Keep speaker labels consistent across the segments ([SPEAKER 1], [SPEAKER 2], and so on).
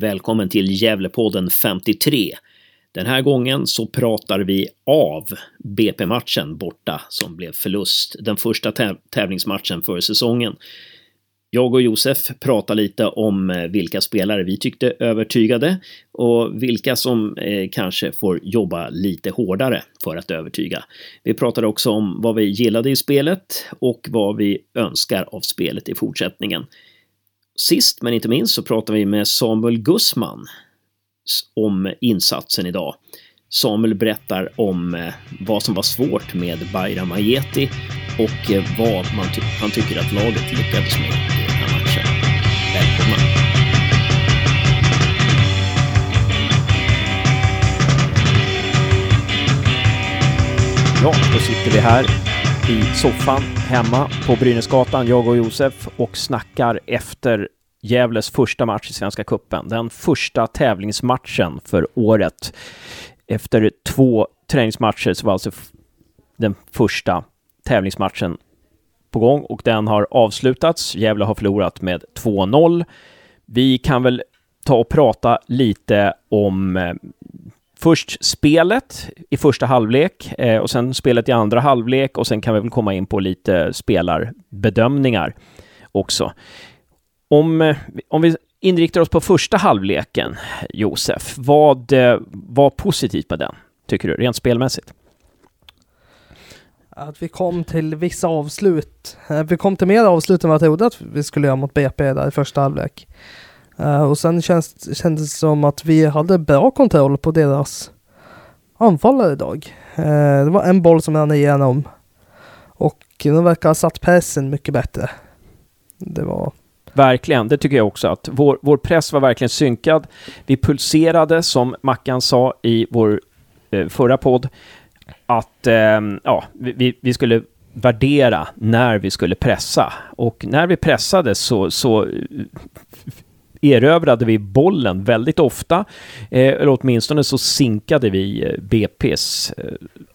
[SPEAKER 1] Välkommen till Gävlepodden 53. Den här gången så pratar vi av BP-matchen borta som blev förlust. Den första täv tävlingsmatchen för säsongen. Jag och Josef pratar lite om eh, vilka spelare vi tyckte övertygade och vilka som eh, kanske får jobba lite hårdare för att övertyga. Vi pratade också om vad vi gillade i spelet och vad vi önskar av spelet i fortsättningen. Sist men inte minst så pratar vi med Samuel Gussman om insatsen idag. Samuel berättar om eh, vad som var svårt med Bayram Ajeti och eh, vad man ty han tycker att laget lyckades med i den här matchen. Välkomna!
[SPEAKER 2] Ja, då sitter vi här i soffan hemma på Brynäsgatan, jag och Josef, och snackar efter Gävles första match i Svenska Kuppen. Den första tävlingsmatchen för året. Efter två träningsmatcher så var alltså den första tävlingsmatchen på gång och den har avslutats. Gävle har förlorat med 2-0. Vi kan väl ta och prata lite om eh, först spelet i första halvlek eh, och sen spelet i andra halvlek och sen kan vi väl komma in på lite spelarbedömningar också. Om, eh, om vi inriktar oss på första halvleken, Josef, vad eh, var positivt med den, tycker du, rent spelmässigt?
[SPEAKER 3] Att vi kom till vissa avslut. Eh, vi kom till mer avslut än vad jag trodde att vi skulle göra mot BP där i första halvlek. Eh, och sen känns, kändes det som att vi hade bra kontroll på deras anfallare idag. Eh, det var en boll som rann igenom och de verkar ha satt pressen mycket bättre. Det var
[SPEAKER 2] Verkligen, det tycker jag också att vår, vår press var verkligen synkad. Vi pulserade, som Mackan sa i vår eh, förra podd, att eh, ja, vi, vi skulle värdera när vi skulle pressa. Och när vi pressade så, så erövrade vi bollen väldigt ofta, eh, eller åtminstone så sinkade vi eh, BP's eh,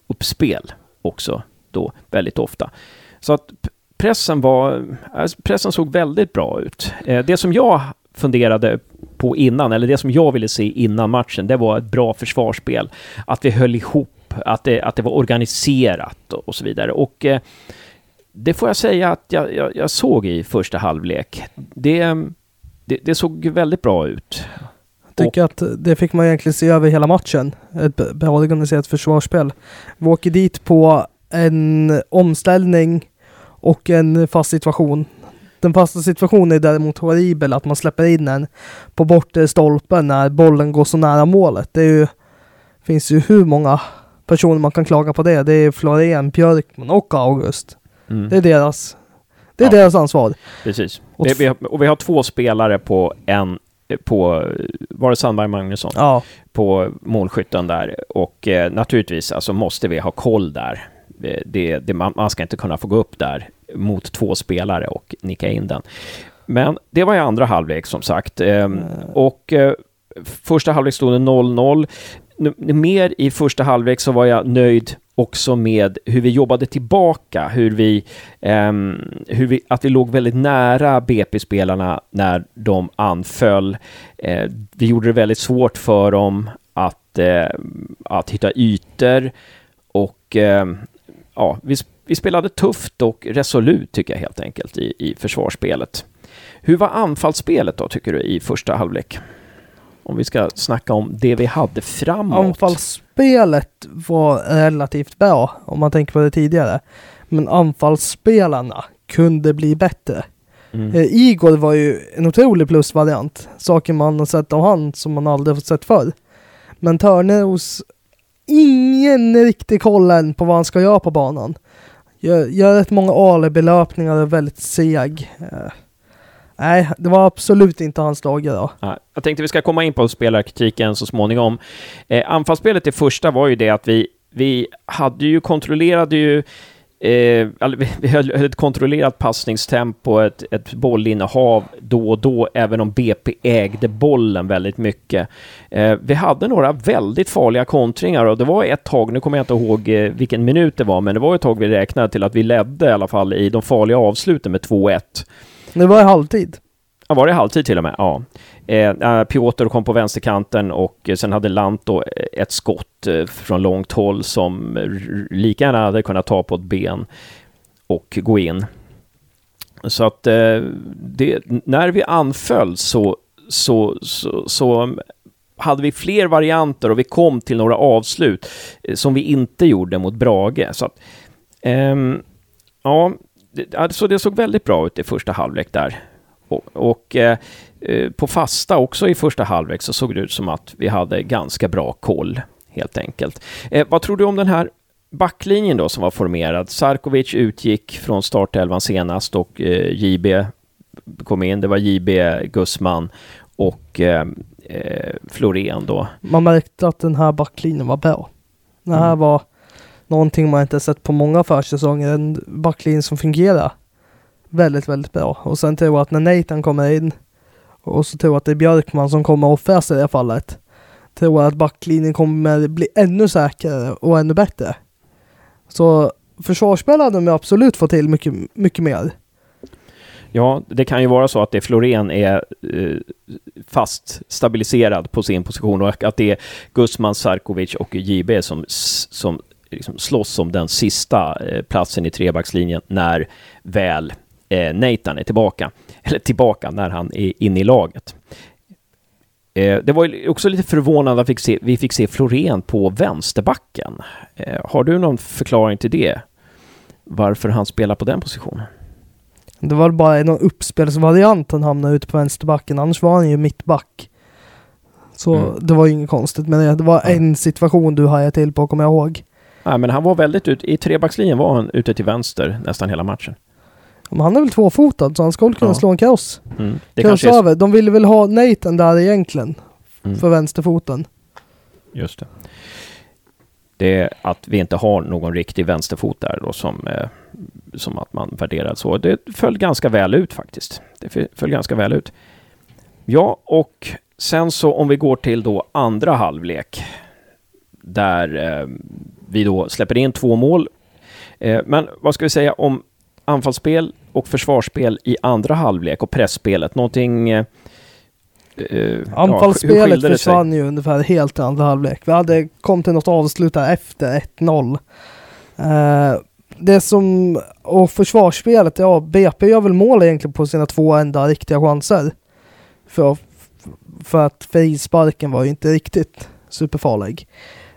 [SPEAKER 2] uppspel också då väldigt ofta. Så att pressen var, eh, pressen såg väldigt bra ut. Eh, det som jag funderade på innan, eller det som jag ville se innan matchen, det var ett bra försvarsspel. Att vi höll ihop, att det, att det var organiserat och, så vidare. Och eh, det får jag säga att jag, jag, jag såg i första halvlek. Det, det, det, såg väldigt bra ut.
[SPEAKER 3] Jag tycker och, att det fick man egentligen se över hela matchen. Ett bra organiserat försvarsspel. Vi åker dit på en omställning och en fast situation. Den fasta situationen är däremot horribel, att man släpper in en på bortre stolpen när bollen går så nära målet. Det ju, finns ju hur många personer man kan klaga på det. Det är Florén, Björkman och August. Mm. Det är deras det är ja. deras ansvar.
[SPEAKER 2] Precis. Och, vi, har, och vi har två spelare på en på, var det Sandberg Magnusson?
[SPEAKER 3] Ja.
[SPEAKER 2] På målskytten där. Och eh, naturligtvis alltså måste vi ha koll där. Eh, det, det, man, man ska inte kunna få gå upp där mot två spelare och nicka in den. Men det var i andra halvlek som sagt. Ehm, mm. Och eh, första halvlek stod det 0-0. Mer i första halvlek så var jag nöjd också med hur vi jobbade tillbaka, hur vi, um, hur vi att vi låg väldigt nära BP-spelarna när de anföll. Uh, vi gjorde det väldigt svårt för dem att, uh, att hitta ytor och uh, ja, vi, vi spelade tufft och resolut tycker jag helt enkelt i, i försvarsspelet. Hur var anfallsspelet då tycker du i första halvlek? Om vi ska snacka om det vi hade framåt.
[SPEAKER 3] Anfallsspelet var relativt bra om man tänker på det tidigare. Men anfallsspelarna kunde bli bättre. Mm. Eh, Igor var ju en otrolig plusvariant. Saker man har sett av han som man aldrig sett förr. Men Törneros ingen riktig koll än på vad han ska göra på banan. Gör, gör rätt många alibi-löpningar och är väldigt seg. Uh, nej, det var absolut inte hans dag idag.
[SPEAKER 2] Jag tänkte vi ska komma in på spelarkritiken så småningom. Eh, anfallsspelet i första var ju det att vi, vi hade ju kontrollerade ju Eh, vi höll ett kontrollerat passningstempo, ett, ett bollinnehav då och då, även om BP ägde bollen väldigt mycket. Eh, vi hade några väldigt farliga kontringar och det var ett tag, nu kommer jag inte ihåg eh, vilken minut det var, men det var ett tag vi räknade till att vi ledde i alla fall i de farliga avsluten med 2-1.
[SPEAKER 3] Det var i halvtid.
[SPEAKER 2] Ja, var det halvtid till och med? Ja. Eh, eh Piotr kom på vänsterkanten och eh, sen hade Lanto eh, ett skott från långt håll som lika gärna hade kunnat ta på ett ben och gå in. Så att eh, det, när vi anföll så, så, så, så hade vi fler varianter och vi kom till några avslut som vi inte gjorde mot Brage. Så att, eh, ja, alltså det såg väldigt bra ut i första halvlek där. Och, och eh, eh, på fasta också i första halvlek så såg det ut som att vi hade ganska bra koll, helt enkelt. Eh, vad tror du om den här backlinjen då som var formerad? Sarkovic utgick från startelvan senast och eh, JB kom in. Det var JB, Gussman och eh, eh, Florén då.
[SPEAKER 3] Man märkte att den här backlinjen var bra. Det här mm. var någonting man inte sett på många försäsonger. En backlinje som fungerar väldigt, väldigt bra. Och sen tror jag att när Nathan kommer in och så tror jag att det är Björkman som kommer offras i det fallet. Tror jag att backlinjen kommer bli ännu säkrare och ännu bättre. Så försvarsspel hade de absolut fått till mycket, mycket mer.
[SPEAKER 2] Ja, det kan ju vara så att det Florén är eh, fast stabiliserad på sin position och att det är Gusman, Sarkovic och JB som, som liksom slåss om den sista eh, platsen i trebackslinjen när väl eh, Nathan är tillbaka. Eller tillbaka, när han är inne i laget. Eh, det var också lite förvånande att vi fick se, vi fick se Florén på vänsterbacken. Eh, har du någon förklaring till det? Varför han spelar på den positionen?
[SPEAKER 3] Det var bara någon uppspelsvariant han hamnade ute på vänsterbacken, annars var han ju mittback. Så mm. det var ju inget konstigt med det. Det var mm. en situation du hajade till på, kommer jag ihåg.
[SPEAKER 2] Nej, men han var väldigt ut, i trebackslinjen var han ute till vänster nästan hela matchen.
[SPEAKER 3] Men han är väl tvåfotad så han väl kunna ja. slå en cross. Mm. cross över. De ville väl ha Nathan där egentligen. Mm. För vänsterfoten.
[SPEAKER 2] Just det. Det är att vi inte har någon riktig vänsterfot där då som, eh, som att man värderar så. Det föll ganska väl ut faktiskt. Det föll ganska väl ut. Ja, och sen så om vi går till då andra halvlek. Där eh, vi då släpper in två mål. Eh, men vad ska vi säga om anfallsspel och försvarsspel i andra halvlek och pressspelet? Någonting... Eh
[SPEAKER 3] Anfallsspelet ja, försvann ju ungefär helt i andra halvlek. Vi hade kommit till något avslut där efter 1-0. Uh, det som, och försvarsspelet, ja BP gör väl mål egentligen på sina två enda riktiga chanser. För, för att frisparken var ju inte riktigt superfarlig.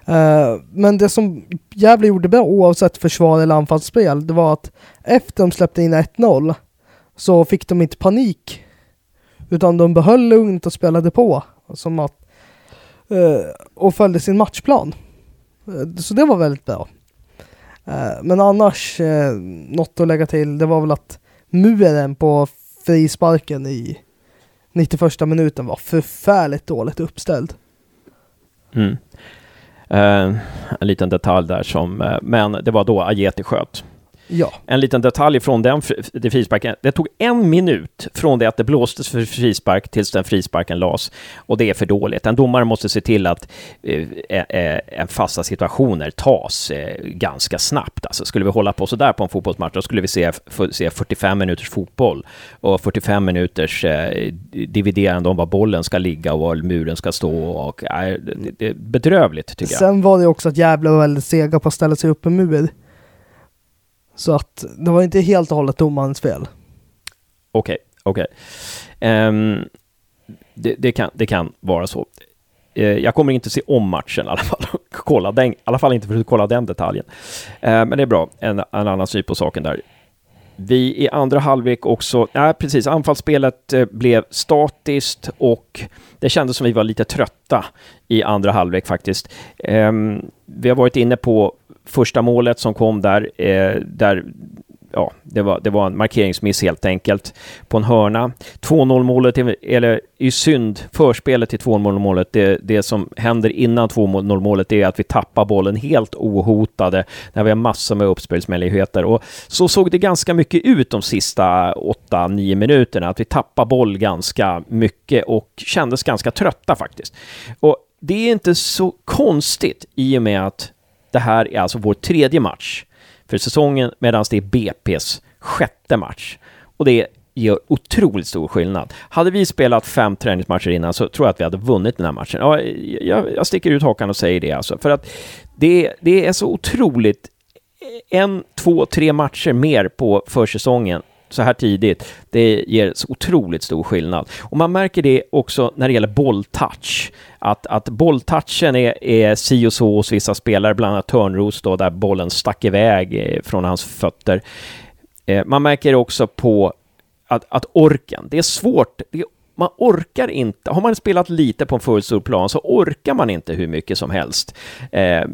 [SPEAKER 3] Eh, men det som Gävle gjorde bra oavsett försvar eller anfallsspel, det var att efter de släppte in 1-0 så fick de inte panik. Utan de behöll lugnt och spelade på. Som att, eh, och följde sin matchplan. Eh, så det var väldigt bra. men annars, något att lägga till, det var väl att muren på frisparken i 91 minuten var förfärligt dåligt uppställd.
[SPEAKER 2] Mm. Eh, en liten detalj där som, eh, men det var då Ajeti sköt.
[SPEAKER 3] Ja.
[SPEAKER 2] En liten detalj från den frisparken. Det tog en minut från det att det blåstes för frispark tills den frisparken las. Och det är för dåligt. En domare måste se till att eh, eh, eh fasta situationer tas eh, ganska snabbt. Alltså skulle vi hålla på sådär på en fotbollsmatch, då skulle vi se, se 45 minuters fotboll och 45 minuters eh, dividerande om var bollen ska ligga och var muren ska stå. Och, eh, det, det är bedrövligt tycker jag.
[SPEAKER 3] Sen var det också att Gävle var väldigt sega på att ställa sig upp en mur. Så att det var inte helt och hållet domarens fel.
[SPEAKER 2] Okej, okay, okej. Okay. Um, det, det, kan, det kan vara så. Uh, jag kommer inte se om matchen i alla fall. kolla den, I alla fall inte för att kolla den detaljen. Uh, men det är bra, en, en annan syn på saken där. Vi i andra halvlek också, nej precis, anfallsspelet eh, blev statiskt och det kändes som vi var lite trötta i andra halvlek faktiskt. Um, vi har varit inne på första målet som kom där, eh, där ja, det var, det var en markeringsmiss helt enkelt på en hörna. 2-0 målet, eller i synd, förspelet till 2-0 målet, det, det som händer innan 2-0 målet är att vi tappar bollen helt ohotade när vi har massor med uppspelsmöjligheter. Och så såg det ganska mycket ut de sista 8-9 minuterna, att vi tappar boll ganska mycket och kändes ganska trötta faktiskt. Och det är inte så konstigt i och med att det här är alltså vår tredje match för säsongen, medan det är BP's sjätte match. Och det gör otroligt stor skillnad. Hade vi spelat fem träningsmatcher innan så tror jag att vi hade vunnit den här matchen. Ja, jag, jag sticker ut hakan och säger det alltså. För att det, det är så otroligt... En, två, tre matcher mer på försäsongen så här tidigt, det ger så otroligt stor skillnad. Och man märker det också när det gäller bolltouch. Att, att bolltouchen är, är si och så hos vissa spelare, bland annat Törnros då, där bollen stack iväg eh, från hans fötter. Eh, man märker också på att, att orken, det är svårt, det är, man orkar inte, har man spelat lite på en fullstor plan så orkar man inte hur mycket som helst. Eh,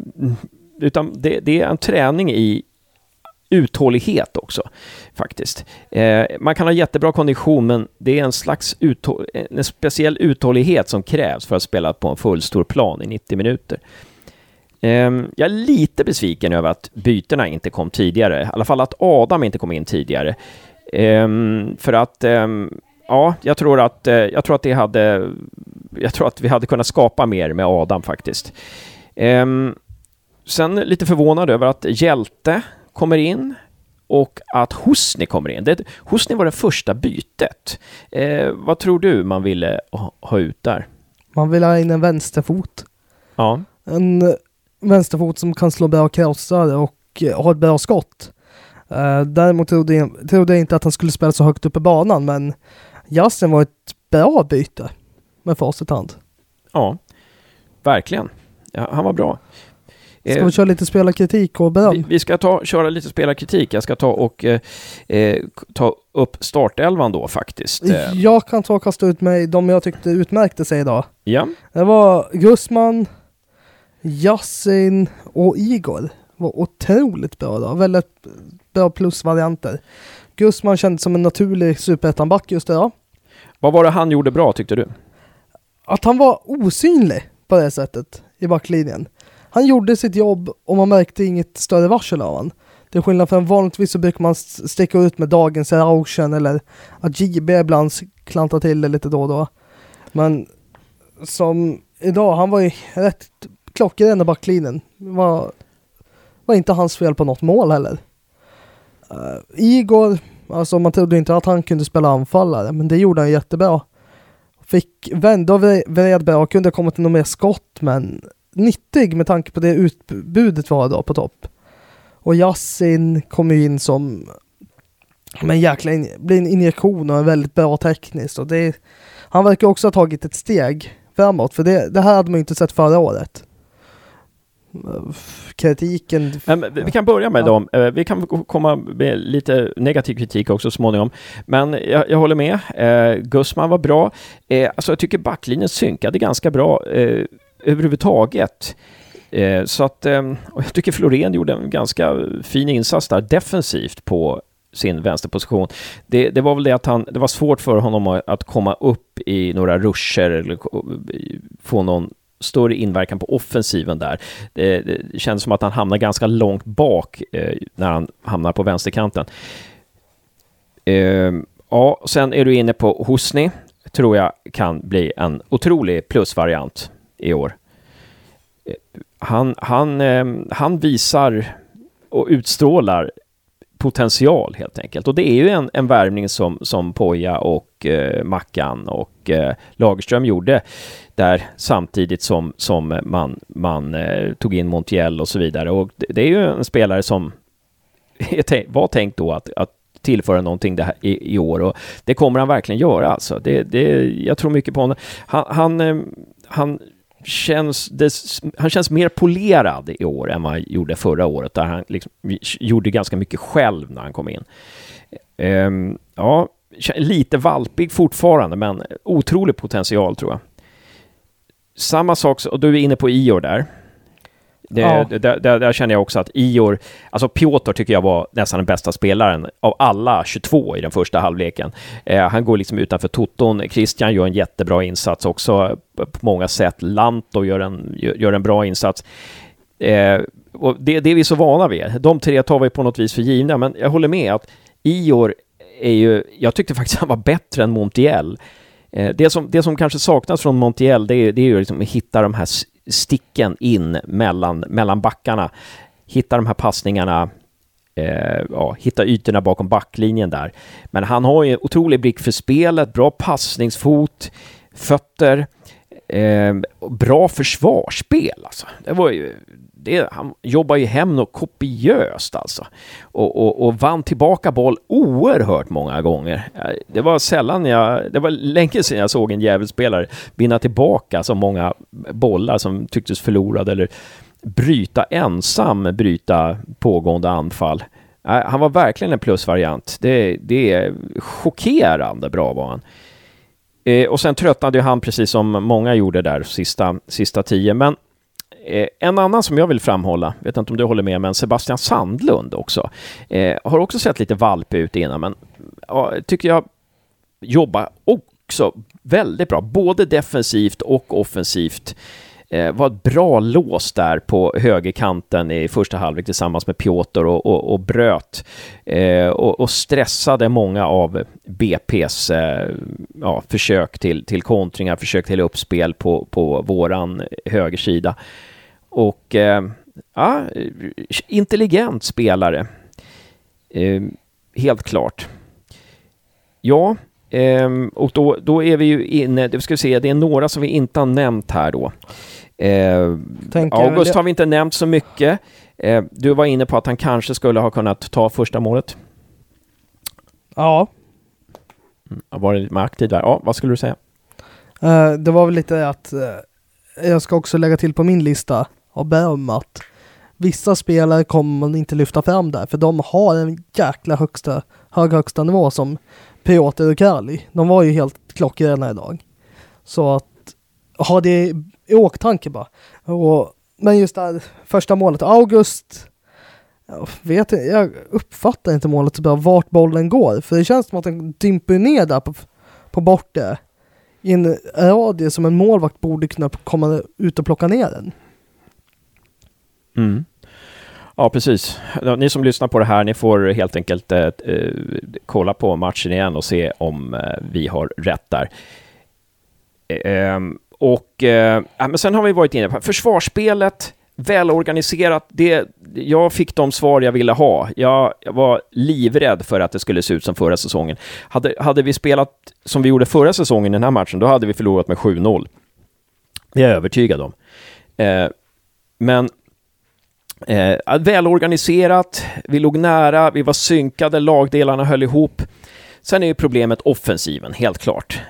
[SPEAKER 2] utan det, det, är en träning i uthållighet också, faktiskt. Eh, man kan ha jättebra kondition, men det är en slags en speciell uthållighet som krävs för att spela på en fullstor plan i 90 minuter. Eh, jag är lite besviken över att bytena inte kom tidigare, i alla fall att Adam inte kom in tidigare. Eh, för att, ehm, ja, jag tror att, eh, jag tror att det hade, jag tror att vi hade kunnat skapa mer med Adam faktiskt. Ehm, sen lite förvånad över att Hjälte kommer in och att Husni kommer in. Det, Husni var det första bytet. Eh, vad tror du man ville ha, ut där?
[SPEAKER 3] Man vill ha in en vänsterfot.
[SPEAKER 2] Ja.
[SPEAKER 3] En vänsterfot som kan slå bra krossar och uh, ha ett bra skott. Uh, däremot trodde jag, trodde jag inte att han skulle spela så högt upp i banan, men Jassen var ett bra byte med facit hand.
[SPEAKER 2] Ja, verkligen. Ja, han var bra.
[SPEAKER 3] Ska eh, vi köra lite spelarkritik och beröm?
[SPEAKER 2] Vi, vi, ska ta, köra lite spelarkritik. Jag ska ta och eh, eh ta upp startelvan då faktiskt.
[SPEAKER 3] Eh. Jag kan ta och kasta ut mig de jag tyckte utmärkte sig idag.
[SPEAKER 2] Ja.
[SPEAKER 3] Det var Gusman, Yassin och Igor. var otroligt bra då. Väldigt bra plusvarianter. Gusman kändes som en naturlig superettanback just idag.
[SPEAKER 2] Vad var det han gjorde bra tyckte du?
[SPEAKER 3] Att han var osynlig på det sättet i backlinjen. Han gjorde sitt jobb och man märkte inget större varsel av honom. Det är skillnad från vanligtvis så brukar man sticka ut med dagens Rauschen eller att JB ibland klantar till det lite då och då. Men som idag, han var ju rätt klockren i backlinjen. Var, var inte hans fel på något mål heller. Uh, Igor, alltså man trodde inte att han kunde spela anfallare, men det gjorde han jättebra. Fick vända och vred bra, kunde komma till något mer skott, men nyttig med tanke på det utbudet vi har idag på topp. Och Yassin kommer in som men jäkla in, blir en injektion och är väldigt bra tekniskt. Och det, han verkar också ha tagit ett steg framåt, för det, det här hade man inte sett förra året. Kritiken...
[SPEAKER 2] Men, vi kan börja med ja. dem. Eh, vi kan komma med lite negativ kritik också småningom. Men jag, jag håller med. Eh, Gusman var bra. Eh, alltså jag tycker backlinjen synkade ganska bra. Eh, överhuvudtaget. Eh, så att, eh, och jag tycker Florén gjorde en ganska fin insats där defensivt på sin vänsterposition. Det, det var väl det att han, det var svårt för honom att komma upp i några ruscher eller få någon större inverkan på offensiven där. Det, det kändes som att han hamnade ganska långt bak eh, när han hamnar på vänsterkanten. Eh, ja, sen är du inne på Husni, tror jag kan bli en otrolig plusvariant i år. Eh, han, han, eh, han visar och utstrålar potential helt enkelt. Och det är ju en, en värvning som, som Poja och eh, Mackan och eh, Lagerström gjorde där samtidigt som, som man, man eh, tog in Montiel och så vidare. Och det, det är ju en spelare som var tänkt då att, att tillföra någonting det här i, i, år och det kommer han verkligen göra alltså. Det, det, jag tror mycket på honom. Han, han, eh, han känns det, han känns mer polerad i år än vad han gjorde förra året, där han liksom gjorde ganska mycket själv när han kom in. Um, ja, lite valpig fortfarande, men otrolig potential tror jag. Samma sak, och du är inne på Ior där. Det, ja. där, där, där, känner jag också att Ior, alltså Piotr tycker jag var nästan den bästa spelaren av alla 22 i den första halvleken. Eh, han går liksom utanför toton. Christian gör en jättebra insats också på många sätt. Lanto gör en, gör en bra insats. Eh, och det, det är vi så vana vid. De tre tar vi på något vis för givna, men jag håller med att Ior är ju, jag tyckte faktiskt han var bättre än Montiel. Eh, det, som, det som kanske saknas från Montiel, det är, det är ju liksom att hitta de här sticken in mellan, mellan backarna. Hitta de här passningarna eh, ja, hitta ytorna bakom backlinjen där. Men han har ju otrolig blick för spelet, bra passningsfot, fötter, eh, bra försvarsspel alltså. Det var ju, det, han jobbar ju hem något kopiöst alltså. Och, och, och, vann tillbaka boll oerhört många gånger. Eh, det var sällan jag, det var länge sedan jag såg en djävulsspelare vinna tillbaka så många bollar som tycktes förlorade eller bryta ensam, bryta pågående anfall. Eh, han var verkligen en plusvariant. Det, det är chockerande bra var han. Eh, och sen tröttnade han precis som många gjorde där sista, sista tio. Men eh, en annan som jag vill framhålla, vet inte om du håller med, men Sebastian Sandlund också. Eh, har också sett lite valp ut innan, men ja, tycker jag jobbar också väldigt bra, både defensivt och offensivt eh, var ett bra lås där på högerkanten i första halvlek tillsammans med Piotr och, och, och bröt eh, och, och, stressade många av BP's eh, ja, försök till, till kontringar, försök till uppspel på, på våran högersida. Och eh, ja, intelligent spelare. Eh, helt klart. Ja, eh, och då, då är vi ju inne, det ska vi se, det är några som vi inte har nämnt här då. Eh, August har vi inte nämnt så mycket. Eh, du var inne på att han kanske skulle ha kunnat ta första målet.
[SPEAKER 3] Ja.
[SPEAKER 2] Mm, var det med aktiv där? Ja, vad skulle du säga?
[SPEAKER 3] Uh, det var väl lite att uh, jag ska också lägga till på min lista av beröm att vissa spelare kommer man inte lyfta fram där, för de har en jäkla högsta, hög högsta nivå som Piotr och Karli. De var ju helt klockrena idag. Så att ha det i åktanke bara. Och, men just det här första målet, August, jag vet inte, jag uppfattar inte målet så bra, vart bollen går. För det känns som att den dimper ner där på, på bortre. I en radie som en målvakt borde kunna komma ut och plocka ner den.
[SPEAKER 2] Mm. Ja, precis. Ni som lyssnar på det här, ni får helt enkelt eh, eh, kolla på matchen igen och se om eh, vi har rätt där. Eh, ehm, och eh, men sen har vi varit inne på försvarsspelet, välorganiserat. Det, jag fick de svar jag ville ha. Jag, jag, var livrädd för att det skulle se ut som förra säsongen. Hade, hade vi spelat som vi gjorde förra säsongen i den här matchen, då hade vi förlorat med 7-0. Det är jag övertygad om. Eh, men eh, välorganiserat, vi låg nära, vi var synkade, lagdelarna höll ihop. Sen är ju problemet offensiven, helt klart.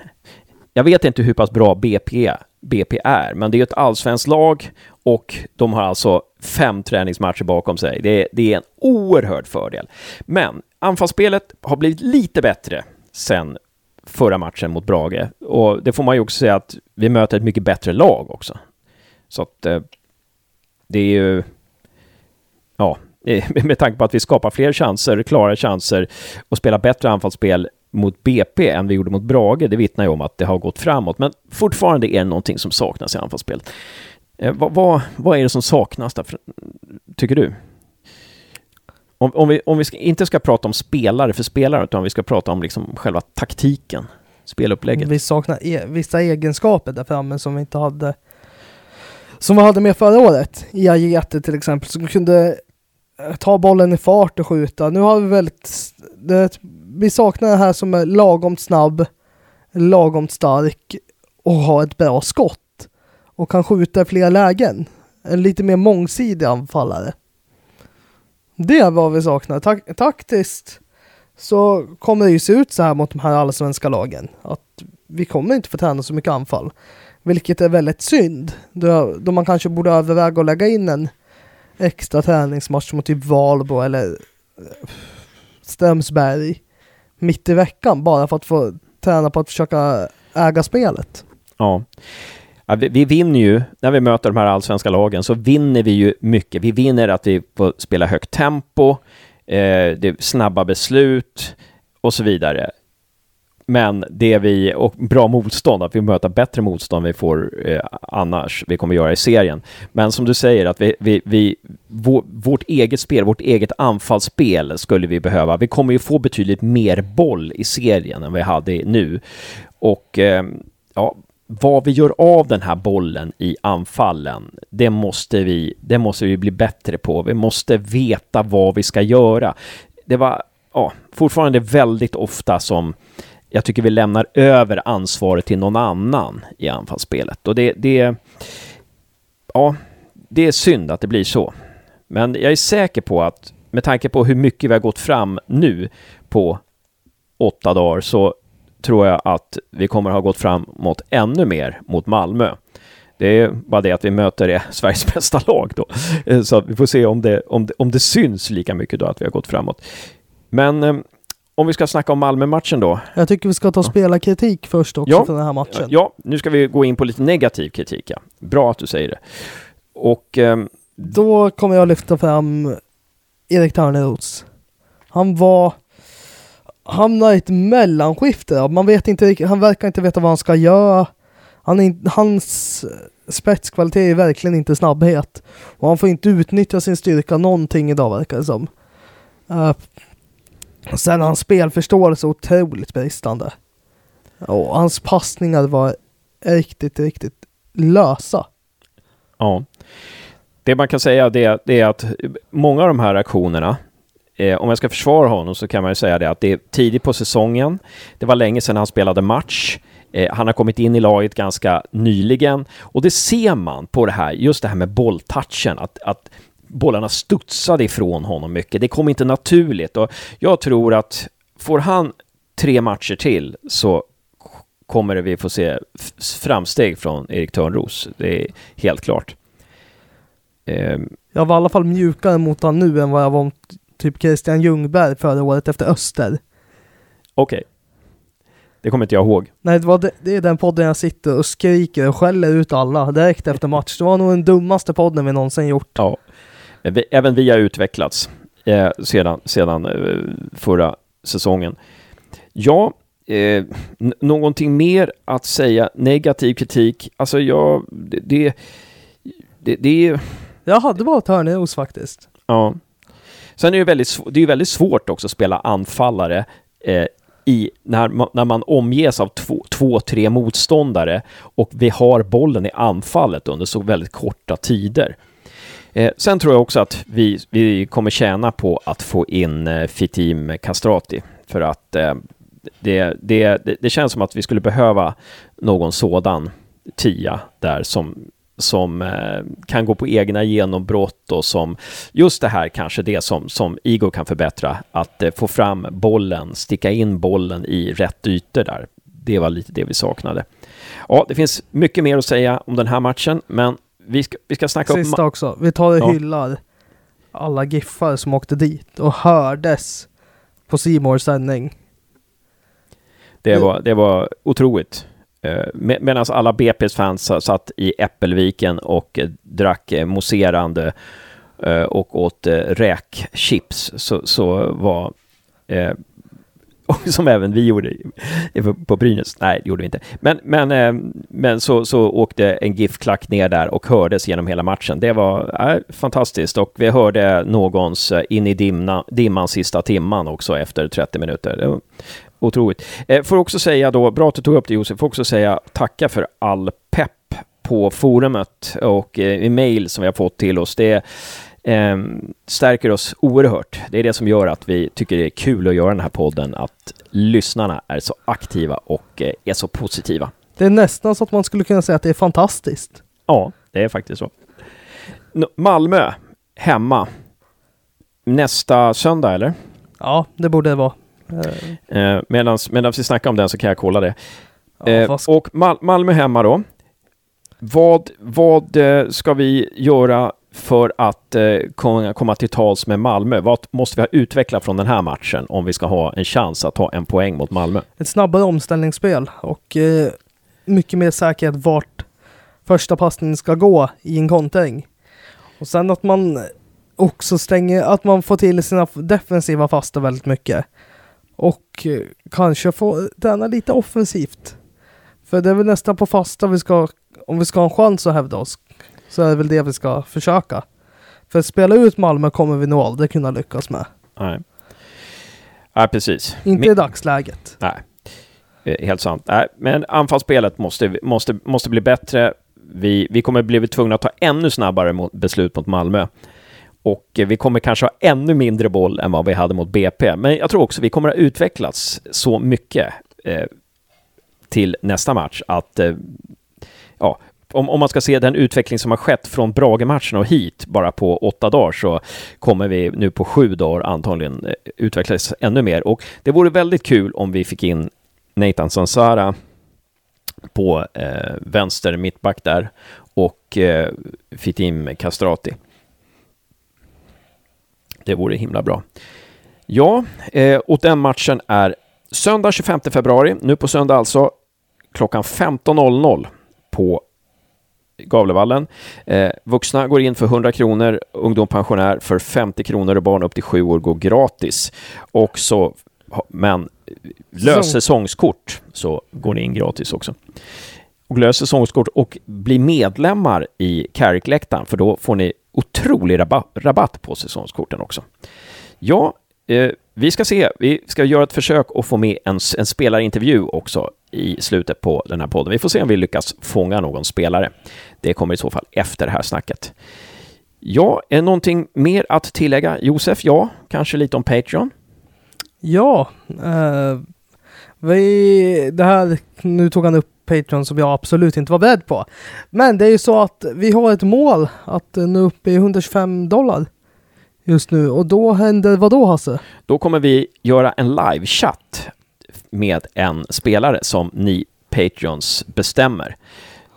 [SPEAKER 2] Jag vet inte hur pass bra BP, BP är, men det är ett allsvenskt lag och de har alltså fem träningsmatcher bakom sig. Det, det är en oerhörd fördel. Men anfallsspelet har blivit lite bättre sen förra matchen mot Brage. Och det får man ju också säga att vi möter ett mycket bättre lag också. Så att eh, det är ju... Ja, med tanke på att vi skapar fler chanser, klara chanser och spelar bättre anfallsspel mot BP än vi gjorde mot Brage, det vittnar ju om att det har gått framåt. Men fortfarande är det någonting som saknas i anfallsspelet. Eh, vad, vad, vad, är det som saknas där, tycker du? Om, om vi, om vi ska, inte ska prata om spelare för spelare, utan vi ska prata om liksom själva taktiken, spelupplägget.
[SPEAKER 3] Vi saknar e vissa egenskaper där framme som vi inte hade som vi hade med förra året. I Ajete till exempel, som kunde ta bollen i fart och skjuta. Nu har vi väldigt... Det, vi saknar det här som är lagom snabb, lagom stark och har ett bra skott. Och kan skjuta i flera lägen. En lite mer mångsidig anfallare. Det är vad vi saknar. Tak taktiskt så kommer det ju se ut så här mot de här allsvenska lagen. Att vi kommer inte få träna så mycket anfall. Vilket är väldigt synd. Då, då man kanske borde överväga att lägga in en extra träningsmatch mot typ Valbo eller eh, Strömsberg mitt i veckan bara för att få träna på att försöka äga spelet.
[SPEAKER 2] Ja. ja vi, vi, vinner ju, när vi möter de här allsvenska lagen, så vinner vi ju mycket. Vi vinner att vi får spela högt tempo, eh, det är snabba beslut och så vidare. Men det vi, och bra motstånd, att vi möter bättre motstånd vi får eh, annars, vi kommer göra i serien. Men som du säger, att vi, vi, vi vår, vårt eget spel, vårt eget anfallsspel skulle vi behöva. Vi kommer ju få betydligt mer boll i serien än vi hade nu. Och eh, ja, vad vi gör av den här bollen i anfallen, det måste vi, det måste vi bli bättre på. Vi måste veta vad vi ska göra. Det var ja, fortfarande väldigt ofta som jag tycker vi lämnar över ansvaret till någon annan i anfallsspelet. Och det, det, ja, det är synd att det blir så. Men jag är säker på att med tanke på hur mycket vi har gått fram nu på åtta dagar så tror jag att vi kommer ha gått framåt ännu mer mot Malmö. Det är bara det att vi möter det Sveriges bästa lag då. Eh, så vi får se om det, om det, om det syns lika mycket då att vi har gått framåt. Men eh, om vi ska snacka om Malmö-matchen då.
[SPEAKER 3] Jag tycker vi ska ta spelarkritik först också
[SPEAKER 2] Ja.
[SPEAKER 3] för den här matchen.
[SPEAKER 2] Ja, nu ska vi gå in på lite negativ kritik. Ja. Bra att du säger det. Och ehm,
[SPEAKER 3] Då kommer jag lyfta fram Erik Törneroth. Han var... Hamnar i ett mellanskifte. Man vet inte, han verkar inte veta vad han ska göra. Han är, hans spetskvalitet är verkligen inte snabbhet. Och han får inte utnyttja sin styrka någonting idag verkar det som. Uh, sen hans spelförståelse otroligt bristande. Och hans passningar var riktigt, riktigt lösa.
[SPEAKER 2] Ja. Det man kan säga det, det är att många av de här aktionerna, eh, om jag ska försvara honom så kan man ju säga det att det är tidigt på säsongen. Det var länge sedan han spelade match. Eh, han har kommit in i laget ganska nyligen och det ser man på det här, just det här med bolltouchen, att, att bollarna studsade ifrån honom mycket. Det kom inte naturligt och jag tror att får han tre matcher till så kommer vi få se framsteg från Erik Törnros. Det är helt klart. Ehm,
[SPEAKER 3] Jag var i alla fall mjukare mot han nu än vad jag var mot typ Christian Ljungberg förra året efter Öster.
[SPEAKER 2] Okej. Det kommer inte jag ihåg.
[SPEAKER 3] Nej, det, var det, det är den podden jag sitter och skriker och skäller ut alla direkt efter match. Det var nog den dummaste podden vi någonsin gjort.
[SPEAKER 2] Ja. Men vi, även vi har utvecklats eh, sedan, sedan eh, förra säsongen. Ja, eh, någonting mer att säga? Negativ kritik? Alltså, jag... Det... det, det, det är...
[SPEAKER 3] Jag hade bara Törneros faktiskt.
[SPEAKER 2] Ja. Sen är det väldigt, det är väldigt svårt också att spela anfallare eh, i, när, ma- när man omges av två, två, tre motståndare och vi har bollen i anfallet under så väldigt korta tider. Eh, sen tror jag också att vi, vi kommer tjäna på att få in eh, Fitim Kastrati. för att eh, det, det, det, det känns som att vi skulle behöva någon sådan tia där som, som eh, kan gå på egna genombrott och som just det här kanske det som, som Igor kan förbättra, att eh, få fram bollen, sticka in bollen i rätt ytor där. Det var lite det vi saknade. Ja, det finns mycket mer att säga om den här matchen, men vi ska, vi ska snacka.
[SPEAKER 3] Sista också. Vi tar och
[SPEAKER 2] Ja.
[SPEAKER 3] hyllar alla giffar som åkte dit och hördes på Simors sändning.
[SPEAKER 2] Det var, det var otroligt. Eh, med, Medan alla BP's fans sa- satt i Äppelviken och eh, drack eh, mousserande och åt räkchips så, så var och som även vi gjorde på Brynäs. Nej, det gjorde vi inte. Men, men, ehm, men så, så åkte en GIF-klack ner där och hördes genom hela matchen. Det var äh, fantastiskt och vi hörde någons eh, in i dimna, dimman sista timman också efter 30 minuter. Det var otroligt. Eh, får också säga då, bra att du tog upp det Josef, får också säga tacka för all pepp på forumet och eh, i mail som vi har fått till oss. Det eh, stärker oss oerhört. Det är det som gör att vi tycker det är kul att göra den här podden, att lyssnarna är så aktiva och eh, är så positiva.
[SPEAKER 3] Det är nästan så att man skulle kunna säga att det är fantastiskt.
[SPEAKER 2] Ja, det är faktiskt så. Malmö, hemma. Nästa söndag, eller?
[SPEAKER 3] Ja, det borde det vara. Eh,
[SPEAKER 2] Eh, medans vi snackar om den så kan jag kolla det. Eh,
[SPEAKER 3] sk-
[SPEAKER 2] och Mal- Malmö hemma då. Vad, vad eh, ska vi göra för att eh, komma, till tals med Malmö? Vad måste vi ha utvecklat från den här matchen om vi ska ha en chans att ta en poäng mot Malmö?
[SPEAKER 3] ett snabbare omställningsspel och eh, mycket mer säkerhet vart första passningen ska gå i en kontring. Och sen att man också stänger, att man får till sina defensiva fasta väldigt mycket. Och eh, kanske få träna lite offensivt. För det är väl nästan på fasta vi ska, om vi ska ha en chans att hävda oss, så är det väl det vi ska försöka. För att spela ut Malmö kommer vi nog aldrig kunna lyckas med.
[SPEAKER 2] Nej, Nej precis.
[SPEAKER 3] Inte
[SPEAKER 2] Mi-
[SPEAKER 3] i dagsläget.
[SPEAKER 2] Nej. Eh, helt sant. Nej, men anfallsspelet måste, måste, måste bli bättre. Vi, vi kommer bli tvungna att ta ännu snabbare mot, beslut mot Malmö. Och eh, vi kommer kanske ha ännu mindre boll än vad vi hade mot BP. Men jag tror också vi kommer att utvecklas så mycket eh, till nästa match att eh, ja, om, om man ska se den utveckling som har skett från Brage-matchen och hit bara på åtta dagar så kommer vi nu på sju dagar antagligen eh, utvecklas ännu mer. Och det vore väldigt kul om vi fick in Nathan Sansara på eh, vänster mittback där och eh, Fitim Castrati. Det vore himla bra. Ja, eh, och den matchen är söndag 25 februari, nu på söndag alltså, klockan 15.00 på Gavlevallen. Eh, vuxna går in för 100 kronor, ungdom pensionär för 50 kronor och barn upp till 7 år går gratis. Och så, men lös säsongskort så går ni in gratis också. Och lös säsongskort och bli medlemmar i Carrick-läktaren för då får ni otrolig rabatt, på säsongskorten också. Ja, eh, vi ska se. Vi ska göra ett försök att få med en, en spelarintervju också i slutet på den här podden. Vi får se om vi lyckas fånga någon spelare. Det kommer i så fall efter det här snacket. Ja, är någonting mer att tillägga? Josef, ja, kanske lite om Patreon?
[SPEAKER 3] Ja, eh, vi, det här, nu tog han upp Patreon som jag absolut inte var beredd på. Men det är ju så att vi har ett mål att nå upp i 125 dollar just nu och då händer vad då Hasse?
[SPEAKER 2] Då kommer vi göra en live-chatt med en spelare som ni Patreons bestämmer.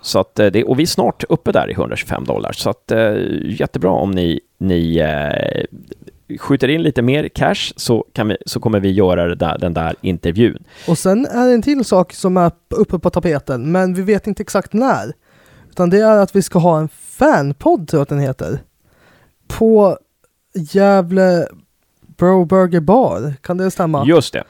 [SPEAKER 2] Så att eh, det, och vi är snart uppe där i 125 dollar, så att eh, jättebra om ni, ni eh, skjuter in lite mer cash så, kan vi, så kommer vi göra där, den där intervjun.
[SPEAKER 3] Och sen är det en till sak som är uppe på tapeten, men vi vet inte exakt när. Utan det är att vi ska ha en fanpodd, tror jag att den heter. På Gävle Bro Burger Bar, kan det stämma?
[SPEAKER 2] Just det.